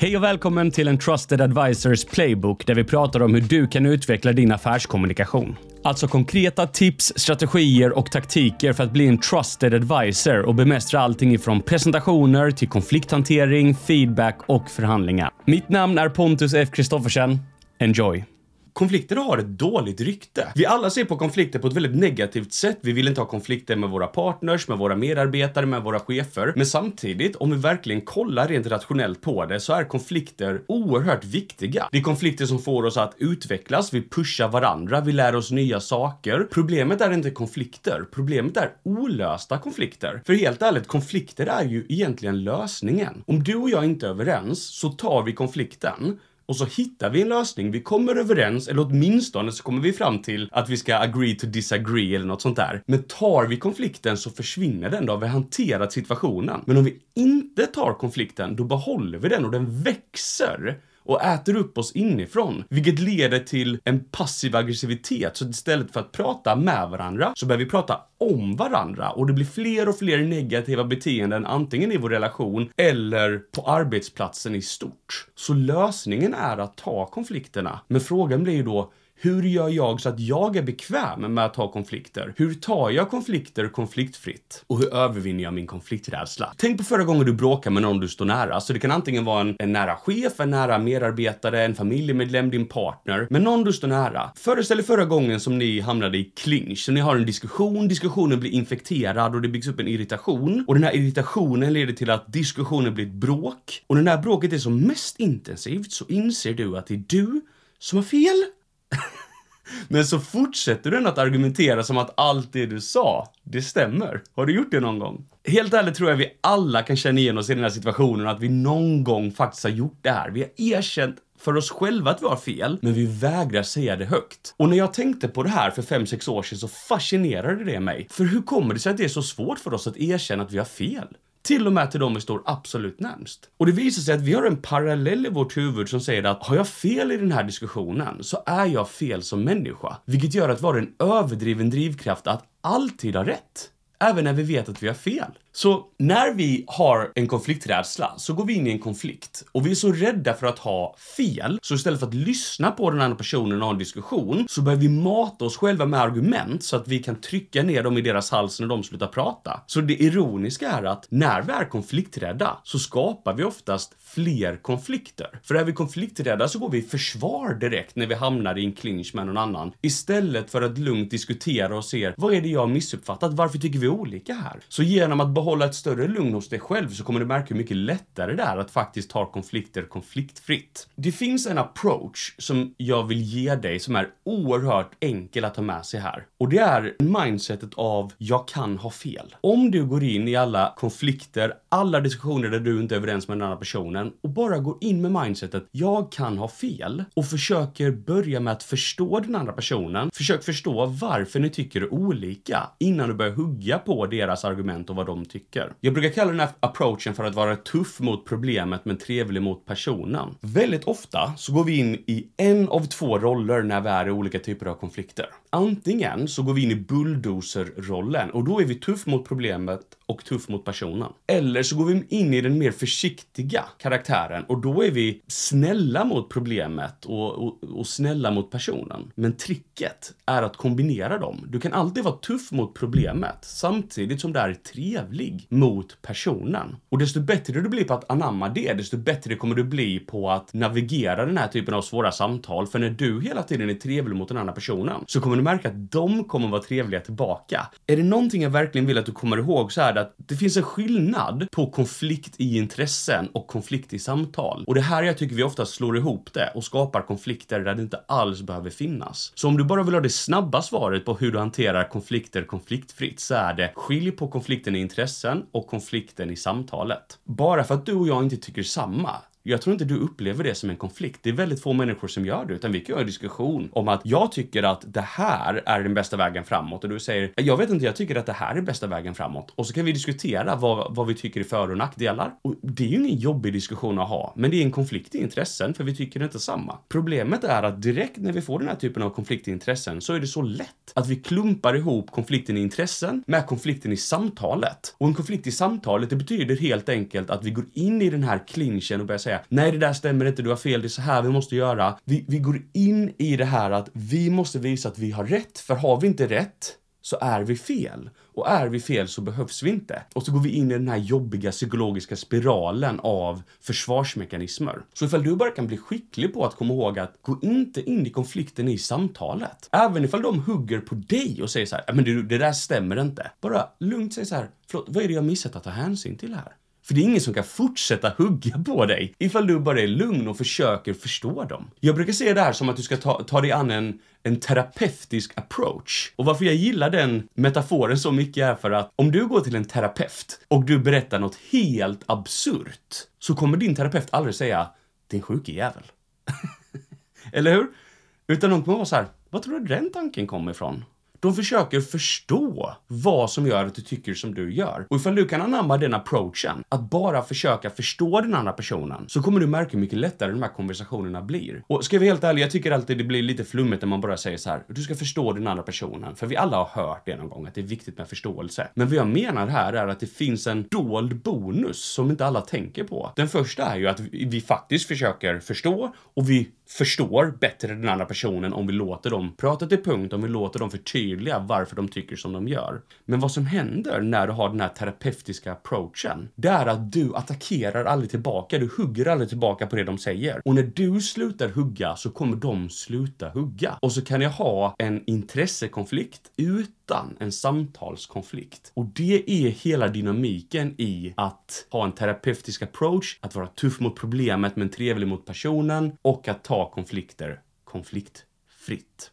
Hej och välkommen till en Trusted Advisors Playbook där vi pratar om hur du kan utveckla din affärskommunikation. Alltså konkreta tips, strategier och taktiker för att bli en trusted advisor och bemästra allting ifrån presentationer till konflikthantering, feedback och förhandlingar. Mitt namn är Pontus F. Kristoffersen. Enjoy! Konflikter har ett dåligt rykte. Vi alla ser på konflikter på ett väldigt negativt sätt. Vi vill inte ha konflikter med våra partners, med våra medarbetare, med våra chefer. Men samtidigt, om vi verkligen kollar rent rationellt på det, så är konflikter oerhört viktiga. Det är konflikter som får oss att utvecklas, vi pushar varandra, vi lär oss nya saker. Problemet är inte konflikter, problemet är olösta konflikter. För helt ärligt, konflikter är ju egentligen lösningen. Om du och jag inte är överens så tar vi konflikten och så hittar vi en lösning. Vi kommer överens, eller åtminstone så kommer vi fram till att vi ska agree to disagree eller något sånt där. Men tar vi konflikten så försvinner den, då har vi hanterat situationen. Men om vi inte tar konflikten, då behåller vi den och den växer och äter upp oss inifrån, vilket leder till en passiv aggressivitet. Så istället för att prata med varandra så börjar vi prata om varandra och det blir fler och fler negativa beteenden antingen i vår relation eller på arbetsplatsen i stort. Så lösningen är att ta konflikterna. Men frågan blir ju då hur gör jag så att jag är bekväm med att ha konflikter? Hur tar jag konflikter konfliktfritt? Och hur övervinner jag min konflikträdsla? Tänk på förra gången du bråkar med någon du står nära. Så det kan antingen vara en, en nära chef, en nära medarbetare, en familjemedlem, din partner. Men någon du står nära. Föreställ dig förra gången som ni hamnade i clinch. Så ni har en diskussion, diskussionen blir infekterad och det byggs upp en irritation. Och den här irritationen leder till att diskussionen blir ett bråk. Och när det här bråket är som mest intensivt så inser du att det är du som har fel men så fortsätter du ändå att argumentera som att allt det du sa, det stämmer. Har du gjort det någon gång? Helt ärligt tror jag vi alla kan känna igen oss i den här situationen, att vi någon gång faktiskt har gjort det här. Vi har erkänt för oss själva att vi har fel, men vi vägrar säga det högt. Och när jag tänkte på det här för 5-6 år sedan så fascinerade det mig. För hur kommer det sig att det är så svårt för oss att erkänna att vi har fel? Till och med till dem vi står absolut närmst. Och det visar sig att vi har en parallell i vårt huvud som säger att har jag fel i den här diskussionen så är jag fel som människa. Vilket gör att vi har en överdriven drivkraft att alltid ha rätt. Även när vi vet att vi har fel. Så när vi har en konflikträdsla så går vi in i en konflikt och vi är så rädda för att ha fel så istället för att lyssna på den andra personen och ha en diskussion så börjar vi mata oss själva med argument så att vi kan trycka ner dem i deras hals när de slutar prata. Så det ironiska är att när vi är konflikträdda så skapar vi oftast fler konflikter. För är vi konflikträdda så går vi i försvar direkt när vi hamnar i en clinch med någon annan istället för att lugnt diskutera och se vad är det jag har missuppfattat? Varför tycker vi olika här? Så genom att behålla ett större lugn hos dig själv så kommer du märka hur mycket lättare det är att faktiskt ta konflikter konfliktfritt. Det finns en approach som jag vill ge dig som är oerhört enkel att ta med sig här. Och det är mindsetet av jag kan ha fel. Om du går in i alla konflikter, alla diskussioner där du inte är överens med den andra personen och bara går in med mindsetet jag kan ha fel och försöker börja med att förstå den andra personen. Försök förstå varför ni tycker olika innan du börjar hugga på deras argument och vad de tycker. Jag brukar kalla den här approachen för att vara tuff mot problemet men trevlig mot personen. Väldigt ofta så går vi in i en av två roller när vi är i olika typer av konflikter. Antingen så går vi in i bulldozer-rollen och då är vi tuff mot problemet och tuff mot personen. Eller så går vi in i den mer försiktiga karaktären och då är vi snälla mot problemet och, och, och snälla mot personen. Men tricket är att kombinera dem. Du kan alltid vara tuff mot problemet samtidigt som du är trevlig mot personen. Och desto bättre du blir på att anamma det, desto bättre kommer du bli på att navigera den här typen av svåra samtal. För när du hela tiden är trevlig mot den andra personen så kommer du märka att de kommer vara trevliga tillbaka. Är det någonting jag verkligen vill att du kommer ihåg så är det att det finns en skillnad på konflikt i intressen och konflikt i samtal. Och det här jag tycker vi ofta slår ihop det och skapar konflikter där det inte alls behöver finnas. Så om du bara vill ha det snabba svaret på hur du hanterar konflikter konfliktfritt så är det skilj på konflikten i intressen och konflikten i samtalet. Bara för att du och jag inte tycker samma jag tror inte du upplever det som en konflikt. Det är väldigt få människor som gör det, utan vi kan ha en diskussion om att jag tycker att det här är den bästa vägen framåt och du säger jag vet inte, jag tycker att det här är bästa vägen framåt. Och så kan vi diskutera vad, vad vi tycker är för och nackdelar. Och det är ju ingen jobbig diskussion att ha, men det är en konflikt i intressen för vi tycker inte samma. Problemet är att direkt när vi får den här typen av konflikt i intressen så är det så lätt att vi klumpar ihop konflikten i intressen med konflikten i samtalet. Och en konflikt i samtalet, det betyder helt enkelt att vi går in i den här clinchen och börjar säga det. Nej, det där stämmer inte, du har fel, det är så här vi måste göra. Vi, vi går in i det här att vi måste visa att vi har rätt, för har vi inte rätt så är vi fel. Och är vi fel så behövs vi inte. Och så går vi in i den här jobbiga psykologiska spiralen av försvarsmekanismer. Så ifall du bara kan bli skicklig på att komma ihåg att gå inte in i konflikten i samtalet. Även ifall de hugger på dig och säger så här, men det, det där stämmer inte. Bara lugnt säg så här, förlåt, vad är det jag missat att ta hänsyn till här? För det är ingen som kan fortsätta hugga på dig ifall du bara är lugn och försöker förstå dem. Jag brukar se det här som att du ska ta, ta dig an en, en terapeutisk approach. Och varför jag gillar den metaforen så mycket är för att om du går till en terapeut och du berättar något helt absurt så kommer din terapeut aldrig säga din sjuke jävel. Eller hur? Utan de kommer vara så här, vad tror du den tanken kommer ifrån? De försöker förstå vad som gör att du tycker som du gör. Och ifall du kan anamma den approachen, att bara försöka förstå den andra personen, så kommer du märka hur mycket lättare de här konversationerna blir. Och ska jag vara helt ärlig, jag tycker alltid det blir lite flummigt när man bara säger så här, du ska förstå den andra personen. För vi alla har hört det någon gång, att det är viktigt med förståelse. Men vad jag menar här är att det finns en dold bonus som inte alla tänker på. Den första är ju att vi faktiskt försöker förstå och vi förstår bättre den andra personen om vi låter dem prata till punkt, om vi låter dem förtydliga varför de tycker som de gör. Men vad som händer när du har den här terapeutiska approachen, det är att du attackerar aldrig tillbaka, du hugger aldrig tillbaka på det de säger. Och när du slutar hugga så kommer de sluta hugga. Och så kan jag ha en intressekonflikt utan en samtalskonflikt. Och det är hela dynamiken i att ha en terapeutisk approach, att vara tuff mot problemet men trevlig mot personen och att ta konflikter konfliktfritt.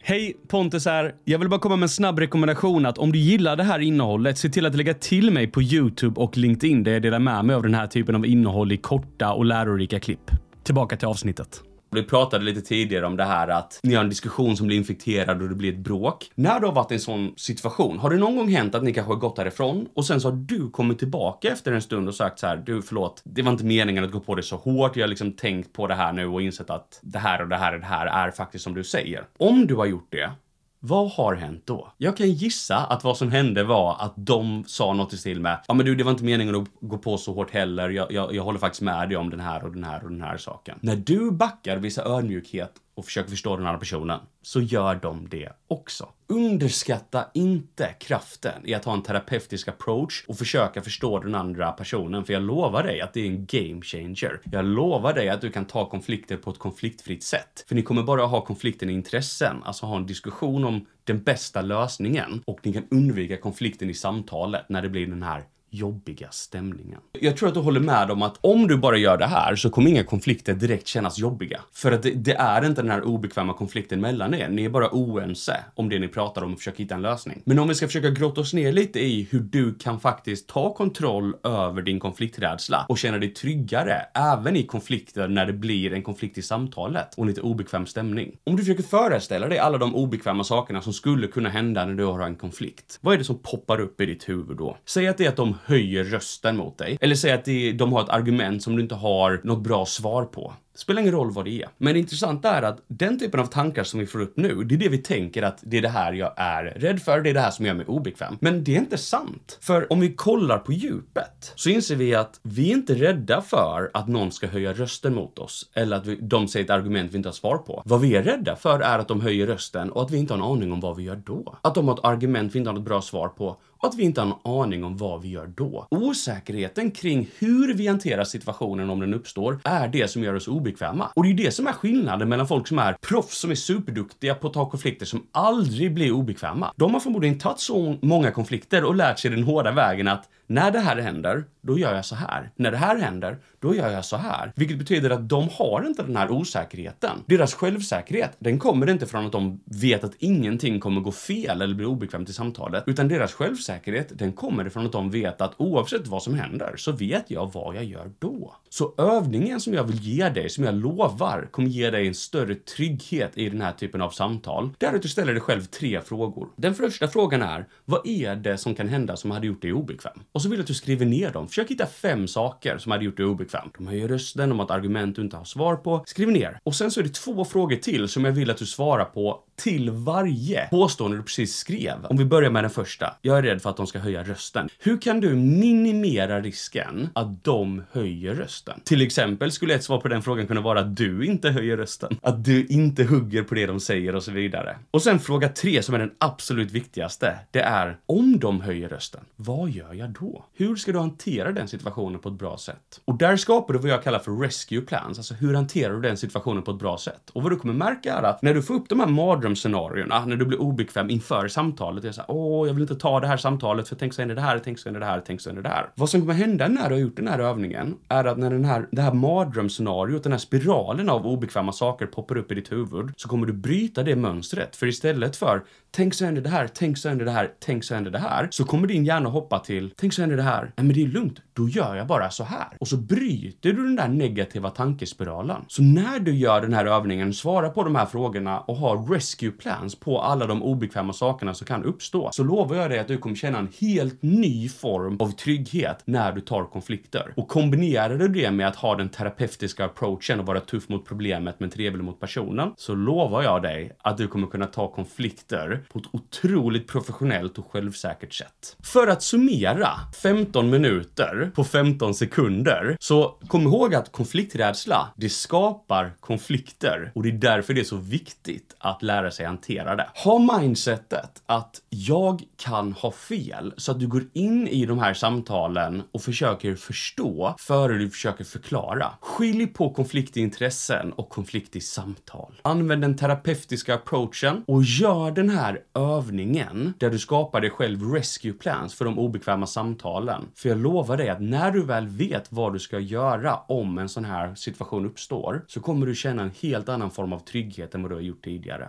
Hej, Pontus här. Jag vill bara komma med en snabb rekommendation att om du gillar det här innehållet, se till att lägga till mig på YouTube och LinkedIn där jag delar med mig av den här typen av innehåll i korta och lärorika klipp. Tillbaka till avsnittet. Vi pratade lite tidigare om det här att ni har en diskussion som blir infekterad och det blir ett bråk. När du har varit i en sån situation, har det någon gång hänt att ni kanske har gått därifrån och sen så har du kommit tillbaka efter en stund och sagt så här, du förlåt, det var inte meningen att gå på det så hårt, jag har liksom tänkt på det här nu och insett att det här och det här och det här är faktiskt som du säger. Om du har gjort det, vad har hänt då? Jag kan gissa att vad som hände var att de sa något i stil med Ja men du, det var inte meningen att gå på så hårt heller. Jag, jag, jag håller faktiskt med dig om den här och den här och den här saken. När du backar, visar ödmjukhet och försöker förstå den andra personen, så gör de det också. Underskatta inte kraften i att ha en terapeutisk approach och försöka förstå den andra personen, för jag lovar dig att det är en game changer. Jag lovar dig att du kan ta konflikter på ett konfliktfritt sätt. För ni kommer bara ha konflikten i intressen, alltså ha en diskussion om den bästa lösningen och ni kan undvika konflikten i samtalet när det blir den här jobbiga stämningen. Jag tror att du håller med om att om du bara gör det här så kommer inga konflikter direkt kännas jobbiga. För att det, det, är inte den här obekväma konflikten mellan er. Ni är bara oense om det ni pratar om och försöker hitta en lösning. Men om vi ska försöka grotta oss ner lite i hur du kan faktiskt ta kontroll över din konflikträdsla och känna dig tryggare även i konflikter när det blir en konflikt i samtalet och lite obekväm stämning. Om du försöker föreställa dig alla de obekväma sakerna som skulle kunna hända när du har en konflikt. Vad är det som poppar upp i ditt huvud då? Säg att det är att de höjer rösten mot dig. Eller säg att de har ett argument som du inte har något bra svar på. Det spelar ingen roll vad det är. Men det intressanta är att den typen av tankar som vi får upp nu, det är det vi tänker att det är det här jag är rädd för, det är det här som gör mig obekväm. Men det är inte sant. För om vi kollar på djupet så inser vi att vi är inte rädda för att någon ska höja rösten mot oss eller att vi, de säger ett argument vi inte har svar på. Vad vi är rädda för är att de höjer rösten och att vi inte har en aning om vad vi gör då. Att de har ett argument vi inte har något bra svar på och att vi inte har en aning om vad vi gör då. Osäkerheten kring hur vi hanterar situationen om den uppstår är det som gör oss obekväma. Och det är ju det som är skillnaden mellan folk som är proffs som är superduktiga på att ta konflikter som aldrig blir obekväma. De har förmodligen tagit så många konflikter och lärt sig den hårda vägen att när det här händer, då gör jag så här. När det här händer, då gör jag så här. Vilket betyder att de har inte den här osäkerheten. Deras självsäkerhet, den kommer inte från att de vet att ingenting kommer gå fel eller bli obekvämt i samtalet, utan deras självsäkerhet, den kommer ifrån att de vet att oavsett vad som händer så vet jag vad jag gör då. Så övningen som jag vill ge dig, som jag lovar kommer ge dig en större trygghet i den här typen av samtal, det är att du ställer dig själv tre frågor. Den första frågan är, vad är det som kan hända som hade gjort dig obekväm? Och så vill jag att du skriver ner dem. Försök hitta fem saker som hade gjort dig obekväm. De höjer rösten, de har ett argument du inte har svar på. Skriv ner. Och sen så är det två frågor till som jag vill att du svarar på till varje påstående du precis skrev. Om vi börjar med den första. Jag är rädd för att de ska höja rösten. Hur kan du minimera risken att de höjer rösten? Till exempel skulle ett svar på den frågan kunna vara att du inte höjer rösten. Att du inte hugger på det de säger och så vidare. Och sen fråga tre som är den absolut viktigaste. Det är om de höjer rösten, vad gör jag då? Hur ska du hantera den situationen på ett bra sätt? Och där skapar du vad jag kallar för rescue plans. Alltså hur hanterar du den situationen på ett bra sätt? Och vad du kommer märka är att när du får upp de här mardrömmarna mardrömsscenarierna, när du blir obekväm inför samtalet, det är åh, jag vill inte ta det här samtalet för tänk så händer det här, tänk så händer det här, tänk så händer det här. Vad som kommer hända när du har gjort den här övningen är att när den här, det här mardrömsscenariot, den här spiralen av obekväma saker poppar upp i ditt huvud så kommer du bryta det mönstret. För istället för tänk så händer det här, tänk så händer det här, tänk så händer det här, så kommer din hjärna hoppa till tänk så händer det här. Nej, men det är lugnt, då gör jag bara så här. Och så bryter du den där negativa tankespiralen. Så när du gör den här övningen, svara på de här frågorna och ha rescue plans på alla de obekväma sakerna som kan uppstå, så lovar jag dig att du kommer känna en helt ny form av trygghet när du tar konflikter. Och kombinerar du det med att ha den terapeutiska approachen och vara tuff mot problemet men trevlig mot personen, så lovar jag dig att du kommer kunna ta konflikter på ett otroligt professionellt och självsäkert sätt. För att summera 15 minuter på 15 sekunder, så kom ihåg att konflikträdsla, det skapar konflikter och det är därför det är så viktigt att lära sig hantera det. Ha mindsetet att jag kan ha fel så att du går in i de här samtalen och försöker förstå före du försöker förklara. Skilj på konflikt i intressen och konflikt i samtal. Använd den terapeutiska approachen och gör den här övningen där du skapar dig själv rescue plans för de obekväma samtalen. För jag lovar dig att när du väl vet vad du ska göra om en sån här situation uppstår så kommer du känna en helt annan form av trygghet än vad du har gjort tidigare.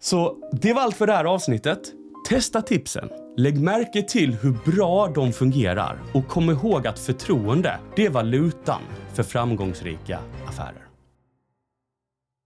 Så det var allt för det här avsnittet. Testa tipsen. Lägg märke till hur bra de fungerar och kom ihåg att förtroende, det är valutan för framgångsrika affärer.